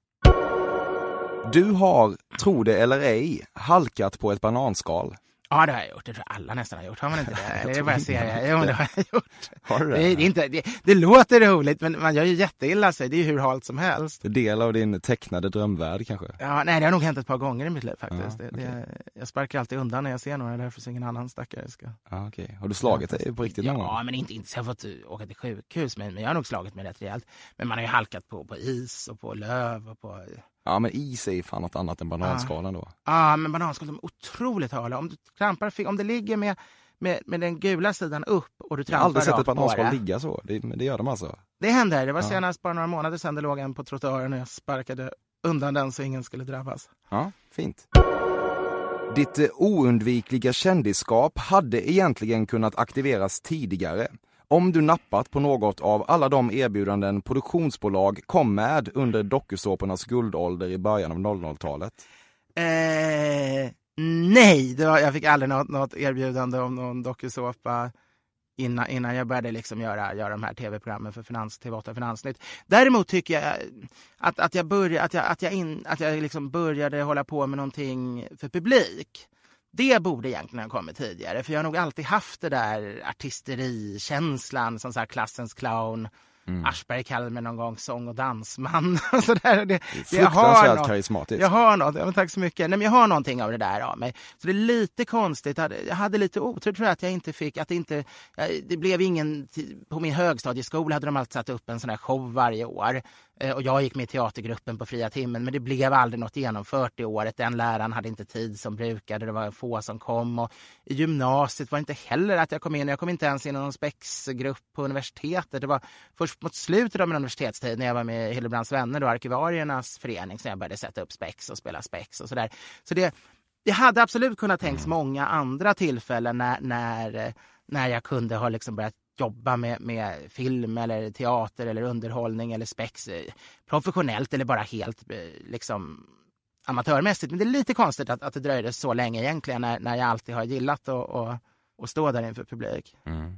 Du har, tro det eller ej, halkat på ett bananskal. Ja, det har jag gjort. Det tror jag alla nästan har gjort. Har man inte det? *laughs* Eller är det bara serier? Jo, det har jag gjort. Har du Det, det? är, det, är inte, det, det låter roligt, men man gör ju jätteilla sig. Det är ju hur halt som helst. Det är del av din tecknade drömvärld kanske? Ja, nej, det har nog hänt ett par gånger i mitt liv faktiskt. Ja, det, det, jag sparkar alltid undan när jag ser några, därför så ingen annan stackare ska... Ja, okej. Har du slagit dig på riktigt någon Ja, gång? men inte, inte så jag har fått åka till sjukhus, men, men jag har nog slagit mig rätt rejält. Men man har ju halkat på, på is och på löv och på... Ja, men is är fan något annat än bananskalan då. Ja, men bananskal är otroligt hala. Om du trampar, om det ligger med, med, med den gula sidan upp och du Jag har trampar aldrig sett ett rakt på bananskal det. ligga så. Det, det gör de alltså? Det händer. Det var Ja. senast bara några månader sedan det låg en på trottoaren och jag sparkade undan den så ingen skulle drabbas. Ja, fint. Ditt eh, oundvikliga kändisskap hade egentligen kunnat aktiveras tidigare om du nappat på något av alla de erbjudanden produktionsbolag kom med under dokusåpornas guldålder i början av 00-talet. Eh, nej, det var, jag fick aldrig något, något erbjudande om någon dokusåpa innan, innan jag började liksom göra, göra de här tv-programmen för finans, TV8 Finansnytt. Däremot tycker jag att, att jag, började, att jag, att jag, in, att jag liksom började hålla på med någonting för publik. Det borde egentligen ha kommit tidigare, för jag har nog alltid haft det där artisterikänslan som så här klassens clown. Aschberg kallade mig någon gång sång och dansman. *laughs* och så där. Det, det jag Fruktansvärt något- karismatiskt. jag har något, ja, men tack så mycket. Nej, men jag har någonting av det där av mig. Så det är lite konstigt. Jag hade, jag lite otur tror jag att jag inte fick, att det inte, det blev ingen, på min högstadieskola hade de alltid satt upp en sån här show varje år. Eh, Och jag gick med i teatergruppen på fria timmen men det blev aldrig något genomfört i året. Den läraren hade inte tid som brukade, det var få som kom. Och I gymnasiet var det inte heller att jag kom in, jag kom inte ens in i någon spexgrupp på universitetet. Det var först mot slutet av min universitetstid när jag var med i Hillebrands vänner, då, arkivariernas förening, som jag började sätta upp spex och spela spex och sådär. Så det, det hade absolut kunnat tänkas många andra tillfällen när, när, eh, när jag kunde ha liksom börjat jobba med, med film eller teater eller underhållning eller spex eh, professionellt eller bara helt eh, liksom amatörmässigt. Men det är lite konstigt att, att det dröjde så länge egentligen när, när jag alltid har gillat att att- att stå där inför publik. Mm.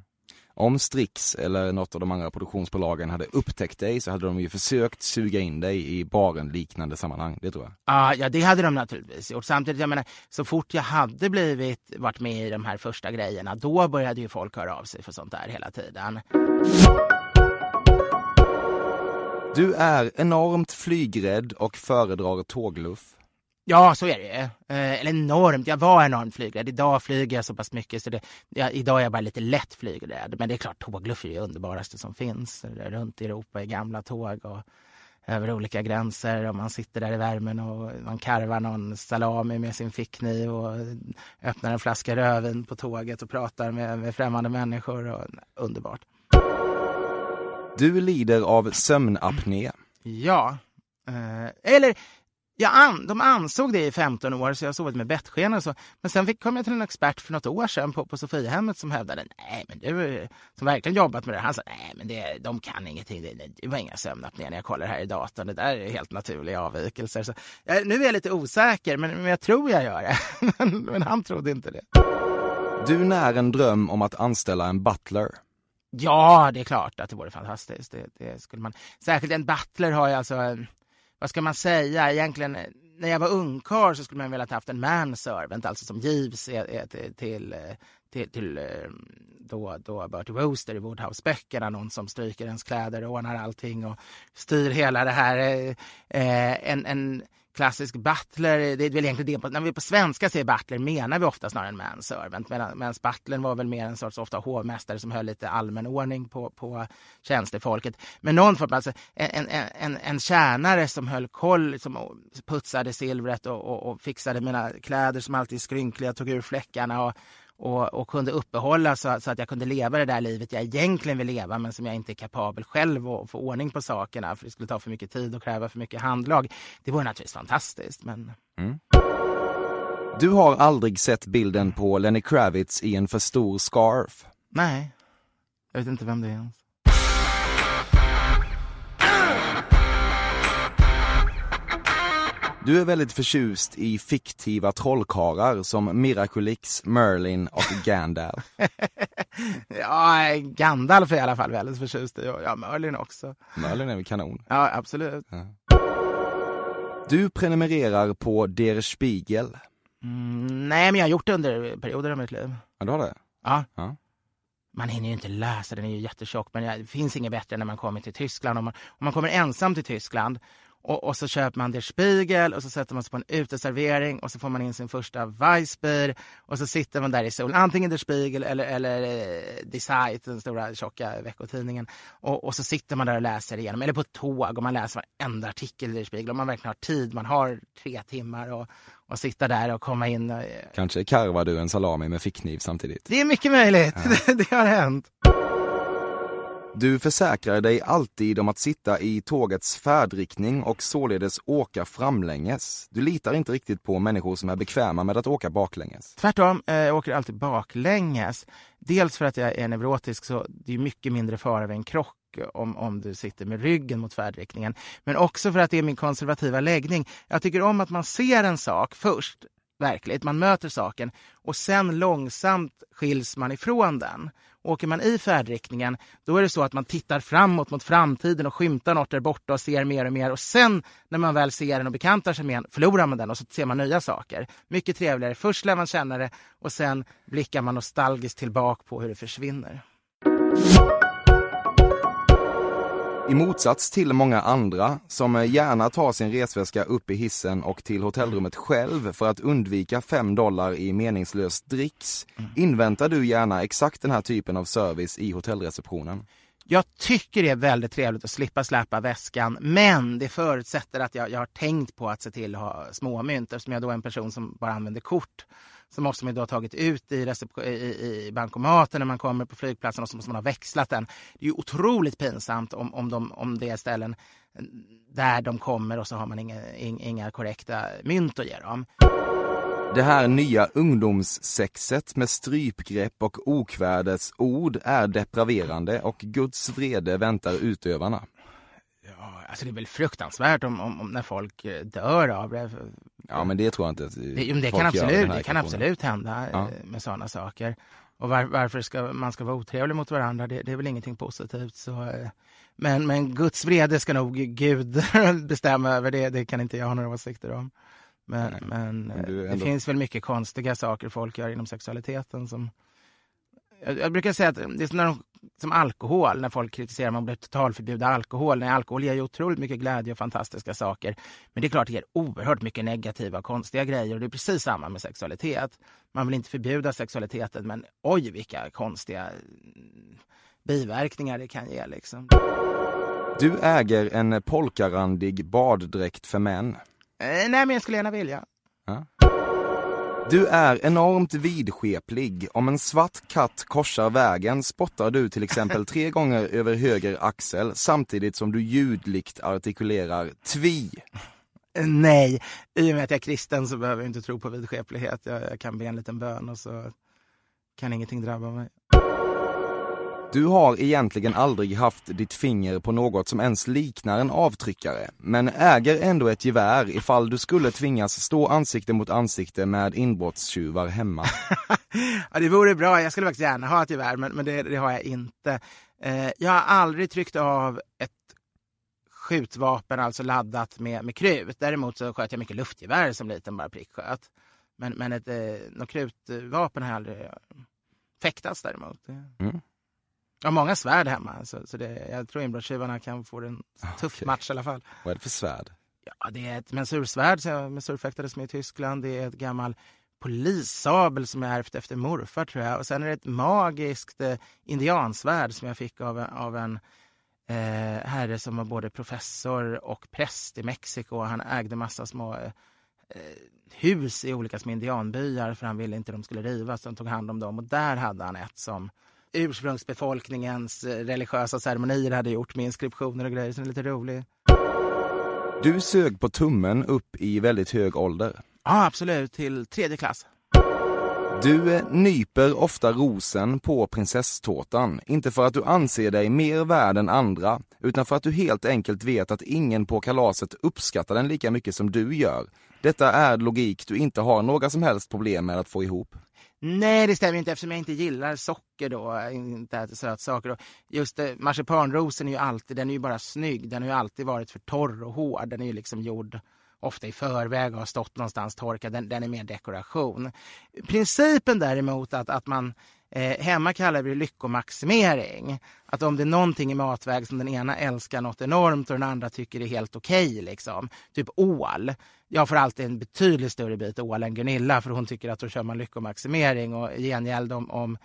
Om Strix eller något av de andra produktionsbolagen hade upptäckt dig så hade de ju försökt suga in dig i baren liknande sammanhang, det tror jag. Ja, ja, det hade de naturligtvis gjort. Samtidigt, jag menar, så fort jag hade blivit, varit med i de här första grejerna, då började ju folk höra av sig för sånt där hela tiden. Du är enormt flygrädd och föredrar tågluff. Ja, så är det ju. Eh, eller enormt. Jag var enormt flygrädd. Idag flyger jag så pass mycket så det, jag, idag är jag bara lite lätt flygrädd. Men det är klart, tågluff är det underbaraste som finns. Runt i Europa i gamla tåg och över olika gränser och man sitter där i värmen och man karvar någon salami med sin fickkniv och öppnar en flaska rödvin på tåget och pratar med, med främmande människor. Och, underbart. Du lider av sömnapné. Ja. Eh, eller, jag an, de ansåg det i 15 år så jag har sovit med bettsken och så. Men sen fick, kom jag till en expert för något år sedan på, på Sofiahemmet som hävdade, nej men du, som verkligen jobbat med det, han sa, nej men det, de kan ingenting, det, det, var inga sömnapné när jag kollar här i datorn, det där är helt naturliga avvikelser. Så, eh, nu är jag lite osäker, men, men jag tror jag gör det. *laughs* men, men han trodde inte det. Du när en dröm om att anställa en butler. Ja, det är klart att det vore fantastiskt. Det, det skulle man... Särskilt en butler har ju alltså, eh, vad ska man säga, egentligen eh, när jag var ungkarl så skulle man velat haft en manservant, alltså som givs eh, till, till, till, till då, då Bertie Wooster i Woodhouse-böckerna, någon som stryker ens kläder och ordnar allting och styr hela det här. Eh, en, en klassisk butler, det är väl egentligen det, när vi på svenska säger butler menar vi ofta snarare en manservant, medan medan butlern var väl mer en sorts ofta hovmästare som höll lite allmän ordning på, på tjänstefolket. Men någon form, alltså en, en, en, en tjänare som höll koll, som putsade silvret och, och, och fixade mina kläder som alltid är skrynkliga, tog ur fläckarna och och, och kunde uppehålla så, så att jag kunde leva det där livet jag egentligen vill leva men som jag inte är kapabel själv att få ordning på sakerna för det skulle ta för mycket tid och kräva för mycket handlag. Det vore naturligtvis fantastiskt men Du har aldrig sett bilden på Lenny Kravitz i en för stor scarf. nej, jag vet inte vem det är ens. Du är väldigt förtjust i fiktiva trollkarlar som Miraculix, Merlin och *laughs* Gandalf. Ja, Gandalf är i alla fall väldigt förtjust i och ja, Merlin också. Merlin är väl kanon. Ja, absolut. Du prenumererar på Der Spiegel. Mm, nej, men jag har gjort det under perioder av mitt liv. Ja, du har det? Ja. Ja. Man hinner ju inte läsa, den är ju jättetjock, men det finns inget bättre när man kommer till Tyskland. Om man, om man kommer ensam till Tyskland och, och, så köper man Der Spiegel och så sätter man sig på en uteservering och så får man in sin första Weissbier och så sitter man där i solen, antingen Der Spiegel eller, eller eh, Die Zeit, den stora tjocka veckotidningen. Och, och, så sitter man där och läser igenom, eller på ett tåg och man läser varenda artikel i Der Spiegel om man verkligen har tid. Man har tre timmar och, och sitta där och komma in. Och, Kanske karvar du en salami med fickkniv samtidigt? det är mycket möjligt, Ja. *laughs* det har hänt. Du försäkrar dig alltid om att sitta i tågets färdriktning och således åka framlänges. Du litar inte riktigt på människor som är bekväma med att åka baklänges. Tvärtom, eh, jag åker alltid baklänges. Dels för att jag är neurotisk, så det är mycket mindre fara vid en krock om, om du sitter med ryggen mot färdriktningen. Men också för att det är min konservativa läggning. Jag tycker om att man ser en sak först, verkligt, man möter saken och sen långsamt skiljs man ifrån den. Åker man i färdriktningen, då är det så att man tittar framåt mot framtiden och skymtar något där borta och ser mer och mer. Och sen när man väl ser den och bekantar sig med den, förlorar man den och så ser man nya saker. Mycket trevligare. Först lär man känna det och sen blickar man nostalgiskt tillbaka på hur det försvinner. I motsats till många andra som gärna tar sin resväska upp i hissen och till hotellrummet själv för att undvika 5 dollar i meningslöst dricks, inväntar du gärna exakt den här typen av service i hotellreceptionen. Jag tycker det är väldigt trevligt att slippa släpa väskan, men det förutsätter att jag, jag har tänkt på att se till att ha småmynt. Eftersom jag då är en person som bara använder kort så måste man då ha tagit ut i, i, i bankomaten när man kommer på flygplatsen och så måste man ha växlat den. Det är ju otroligt pinsamt om, om, de, om det är ställen där de kommer och så har man inga, inga, inga korrekta mynt att ge dem. Det här nya ungdomssexet med strypgrepp och okvädesord är depraverande och Guds vrede väntar utövarna. Ja, alltså det är väl fruktansvärt om, om, om när folk eh, dör av det. Ja men det tror jag inte att Det, men det folk kan absolut, det kan absolut hända Ja. eh, med sådana saker. Och var, varför ska, man ska vara otrevlig mot varandra, det, det är väl ingenting positivt. Så, eh, men, men Guds vrede ska nog Gud *laughs* bestämma över, det, det kan inte jag ha några åsikter om. Men, men, men eh, är det ändå- finns väl mycket konstiga saker folk gör inom sexualiteten som jag, jag brukar säga att det är som, när de, som alkohol, när folk kritiserar att man blir totalförbjuda alkohol. Nej, alkohol ger ju otroligt mycket glädje och fantastiska saker. Men det är klart det ger oerhört mycket negativa och konstiga grejer. Och det är precis samma med sexualitet. Man vill inte förbjuda sexualiteten, men oj vilka konstiga mm, biverkningar det kan ge. Liksom. Du äger en polkarandig baddräkt för män. Eh, nej, men jag skulle gärna vilja. Du är enormt vidskeplig. Om en svart katt korsar vägen spottar du till exempel tre *laughs* gånger över höger axel samtidigt som du ljudligt artikulerar tvi. Nej, i och med att jag är kristen så behöver jag inte tro på vidskeplighet. Jag, jag kan be en liten bön och så kan ingenting drabba mig. Du har egentligen aldrig haft ditt finger på något som ens liknar en avtryckare, men äger ändå ett gevär ifall du skulle tvingas stå ansikte mot ansikte med inbrottstjuvar hemma. *laughs* ja, det vore bra. Jag skulle faktiskt gärna ha ett gevär, men, men det, det har jag inte. Eh, jag har aldrig tryckt av ett skjutvapen, alltså laddat med, med krut. Däremot så sköt jag mycket luftgevär som liten, bara pricksköt. Men, men ett eh, något krutvapen har jag aldrig fäktats däremot. Mm. Jag har många svärd hemma, så, så det, jag tror inbrottstjuvarna kan få en tuff Okej. match i alla fall. Vad är det för svärd? Ja, det är ett mensursvärd som jag mensurfäktades med i Tyskland. Det är ett gammal polissabel som jag ärvt efter morfar tror jag. Och sen är det ett magiskt eh, indiansvärd som jag fick av, av en eh, herre som var både professor och präst i Mexiko. Han ägde massa små eh, hus i olika små indianbyar för han ville inte de skulle rivas. Så han tog hand om dem och där hade han ett som ursprungsbefolkningens eh, religiösa ceremonier hade gjort med inskriptioner och grejer. Så det är lite roligt. Du sög på tummen upp i väldigt hög ålder. Ja, absolut. Till tredje klass. Du eh, nyper ofta rosen på prinsesstårtan, inte för att du anser dig mer värd än andra, utan för att du helt enkelt vet att ingen på kalaset uppskattar den lika mycket som du gör. Detta är logik du inte har några som helst problem med att få ihop. Nej, det stämmer inte eftersom jag inte gillar socker då, inte äter sötsaker. Just eh, marsipanrosen är ju alltid, den är ju bara snygg. Den har ju alltid varit för torr och hård. Den är ju liksom gjord ofta i förväg och har stått någonstans torkad, den, den är mer dekoration. Principen däremot att, att man Eh, hemma kallar vi det lyckomaximering. Att om det är någonting i matväg som den ena älskar något enormt och den andra tycker är helt okej, okay, liksom. typ ål. Jag får alltid en betydligt större bit ål än Gunilla för hon tycker att då kör man lyckomaximering och i gengäld om, om,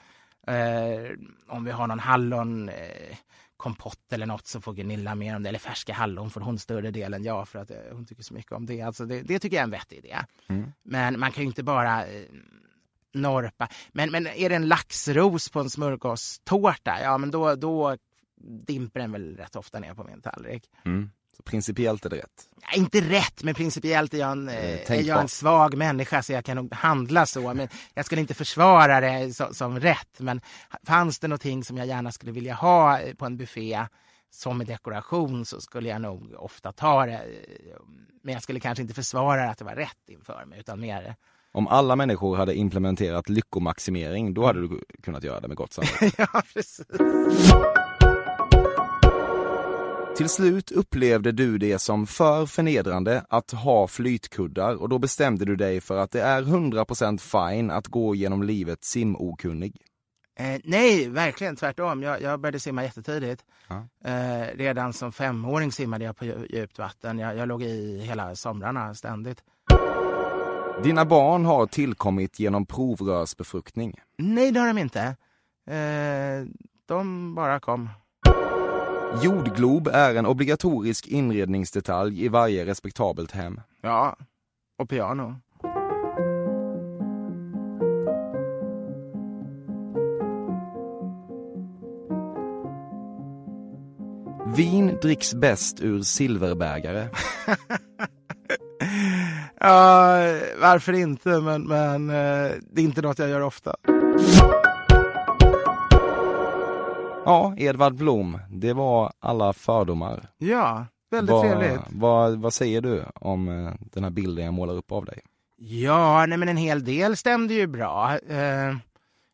eh, om vi har någon hallon eh, kompott eller något så får Gunilla mer om det. Eller färska hallon får hon större del än jag för att eh, hon tycker så mycket om det. Alltså det, det tycker jag är en vettig idé. Mm. Men man kan ju inte bara eh, norpa. Men, men är det en laxros på en smörgåstårta, ja men då, då dimper den väl rätt ofta ner på min tallrik. Mm. Så principiellt är det rätt? Ja, inte rätt, men principiellt är jag, en, eh, är jag en svag människa så jag kan nog handla så. Men jag skulle inte försvara det så, som rätt. Men fanns det någonting som jag gärna skulle vilja ha på en buffé som en dekoration så skulle jag nog ofta ta det. Men jag skulle kanske inte försvara att det var rätt inför mig utan mer om alla människor hade implementerat lyckomaximering, då hade du kunnat göra det med gott samvete. *laughs* ja, precis. Till slut upplevde du det som för förnedrande att ha flytkuddar och då bestämde du dig för att det är 100% fine att gå genom livet simokunnig. Eh, nej, verkligen tvärtom. Jag, jag började simma jättetidigt. Ja. Eh, redan som femåring simmade jag på djupt vatten. Jag, jag låg i hela somrarna ständigt. Dina barn har tillkommit genom provrörsbefruktning. Nej, det har de inte. Eh, de bara kom. Jordglob är en obligatorisk inredningsdetalj i varje respektabelt hem. Ja, och piano. Vin dricks bäst ur silverbägare. *laughs* Ja, varför inte? Men, men eh, det är inte något jag gör ofta. Ja, Edvard Blom, det var alla fördomar. Ja, väldigt vad, trevligt. Vad, vad säger du om eh, den här bilden jag målar upp av dig? Ja, nej men en hel del stämde ju bra. Eh,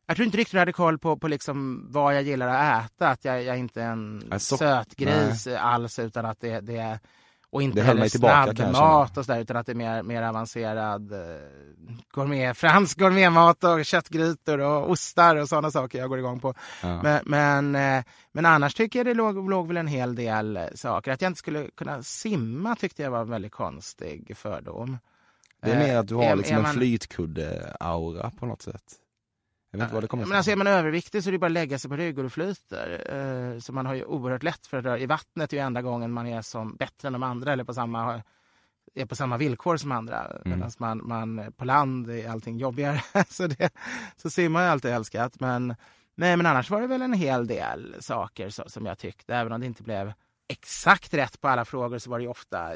jag tror inte riktigt du hade koll på, på liksom vad jag gillar att äta. Att jag, jag inte är en alltså, sötgris nej. alls, utan att det, det är och inte heller snabbmat och sådär utan att det är mer, mer avancerad eh, gourmet, fransk gourmetmat och köttgrytor och ostar och sådana saker jag går igång på. Ja. Men, men, eh, men, annars tycker jag det låg, låg väl en hel del saker. Att jag inte skulle kunna simma tyckte jag var en väldigt konstig fördom. Det är mer att du har liksom är man... en flytkudde-aura på något sätt. Jag vet inte vad det kommer men alltså, Är man överviktig så är det bara att lägga sig på rygg och det flyter. Uh, så man har ju oerhört lätt för att röra. I vattnet är ju enda gången man är som bättre än de andra eller på samma, är på samma villkor som andra. Mm. Medan man, man på land är allting jobbigare. *laughs* så, det, så simma har jag alltid älskat. Men, nej, men annars var det väl en hel del saker så, som jag tyckte. Även om det inte blev exakt rätt på alla frågor så var det ju ofta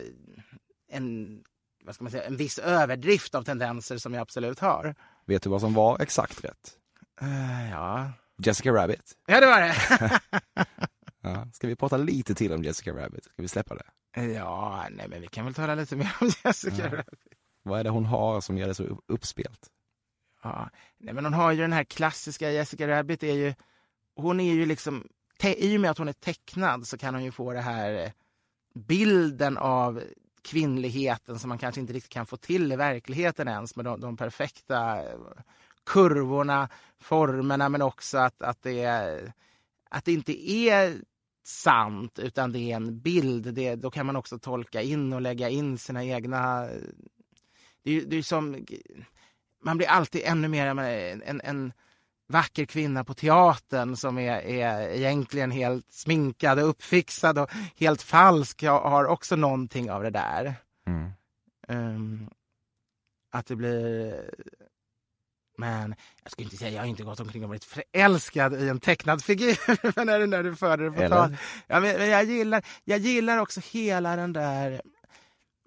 en, vad ska man säga, en viss överdrift av tendenser som jag absolut har. Vet du vad som var exakt rätt? Uh, ja. Jessica Rabbit. Ja, det var det. *laughs* ja. Ska vi prata lite till om Jessica Rabbit? Ska vi släppa det? Ja, nej men vi kan väl tala lite mer om *laughs* Jessica ja. Rabbit. Vad är det hon har som gör det så uppspelt? Ja, nej men hon har ju den här klassiska Jessica Rabbit är ju, hon är ju liksom, i och med att hon är tecknad så kan hon ju få det här eh, bilden av kvinnligheten som man kanske inte riktigt kan få till i verkligheten ens med de, de perfekta kurvorna, formerna men också att, att, det, att det inte är sant utan det är en bild. Det, då kan man också tolka in och lägga in sina egna... Det, det är som... Man blir alltid ännu mer en, en, vacker kvinna på teatern som är, är egentligen helt sminkad och uppfixad och helt falsk har också någonting av det där. Mm. Um, att det blir men jag skulle inte säga, jag har inte gått omkring och varit förälskad i en tecknad figur. *laughs* men är det när du förde det på tal. Ja, men, jag, gillar, jag gillar också hela den där,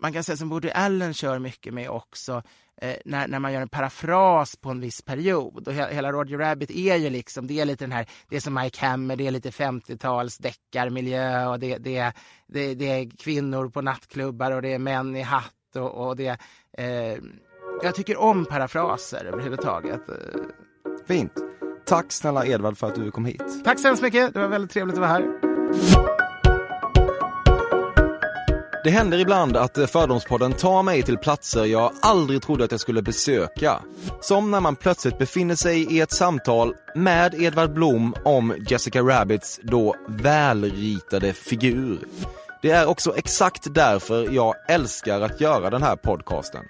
man kan säga som Woody Allen kör mycket med också, eh, när, när man gör en parafras på en viss period. Och he, hela Roger Rabbit är ju liksom, det är lite den här, det är som Mike Hammer, det är lite 50-tals deckarmiljö och det, det, det, det är kvinnor på nattklubbar och det är män i hatt och, och det eh, jag tycker om parafraser överhuvudtaget. Fint. Tack snälla Edvard för att du kom hit. Tack så hemskt mycket. Det var väldigt trevligt att vara här. Det händer ibland att Fördomspodden tar mig till platser jag aldrig trodde att jag skulle besöka. Som när man plötsligt befinner sig i ett samtal med Edvard Blom om Jessica Rabbits då välritade figur. Det är också exakt därför jag älskar att göra den här podcasten.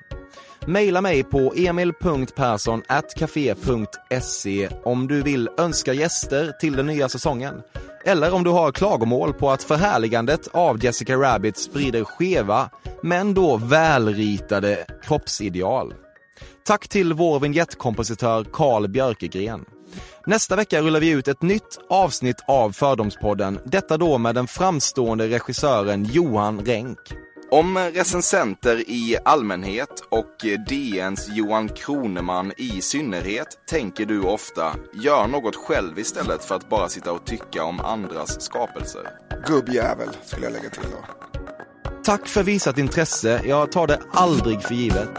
Maila mig på emil.perssonatkafe.se om du vill önska gäster till den nya säsongen. Eller om du har klagomål på att förhärligandet av Jessica Rabbit sprider skeva, men då välritade kroppsideal. Tack till vår vignettkompositör Carl Björkegren. Nästa vecka rullar vi ut ett nytt avsnitt av Fördomspodden, detta då med den framstående regissören Johan Renck. Om recensenter i allmänhet och DNs Johan Kroneman i synnerhet tänker du ofta, gör något själv istället för att bara sitta och tycka om andras skapelser. Gubbjävel, skulle jag lägga till då. Tack för visat intresse, jag tar det aldrig för givet.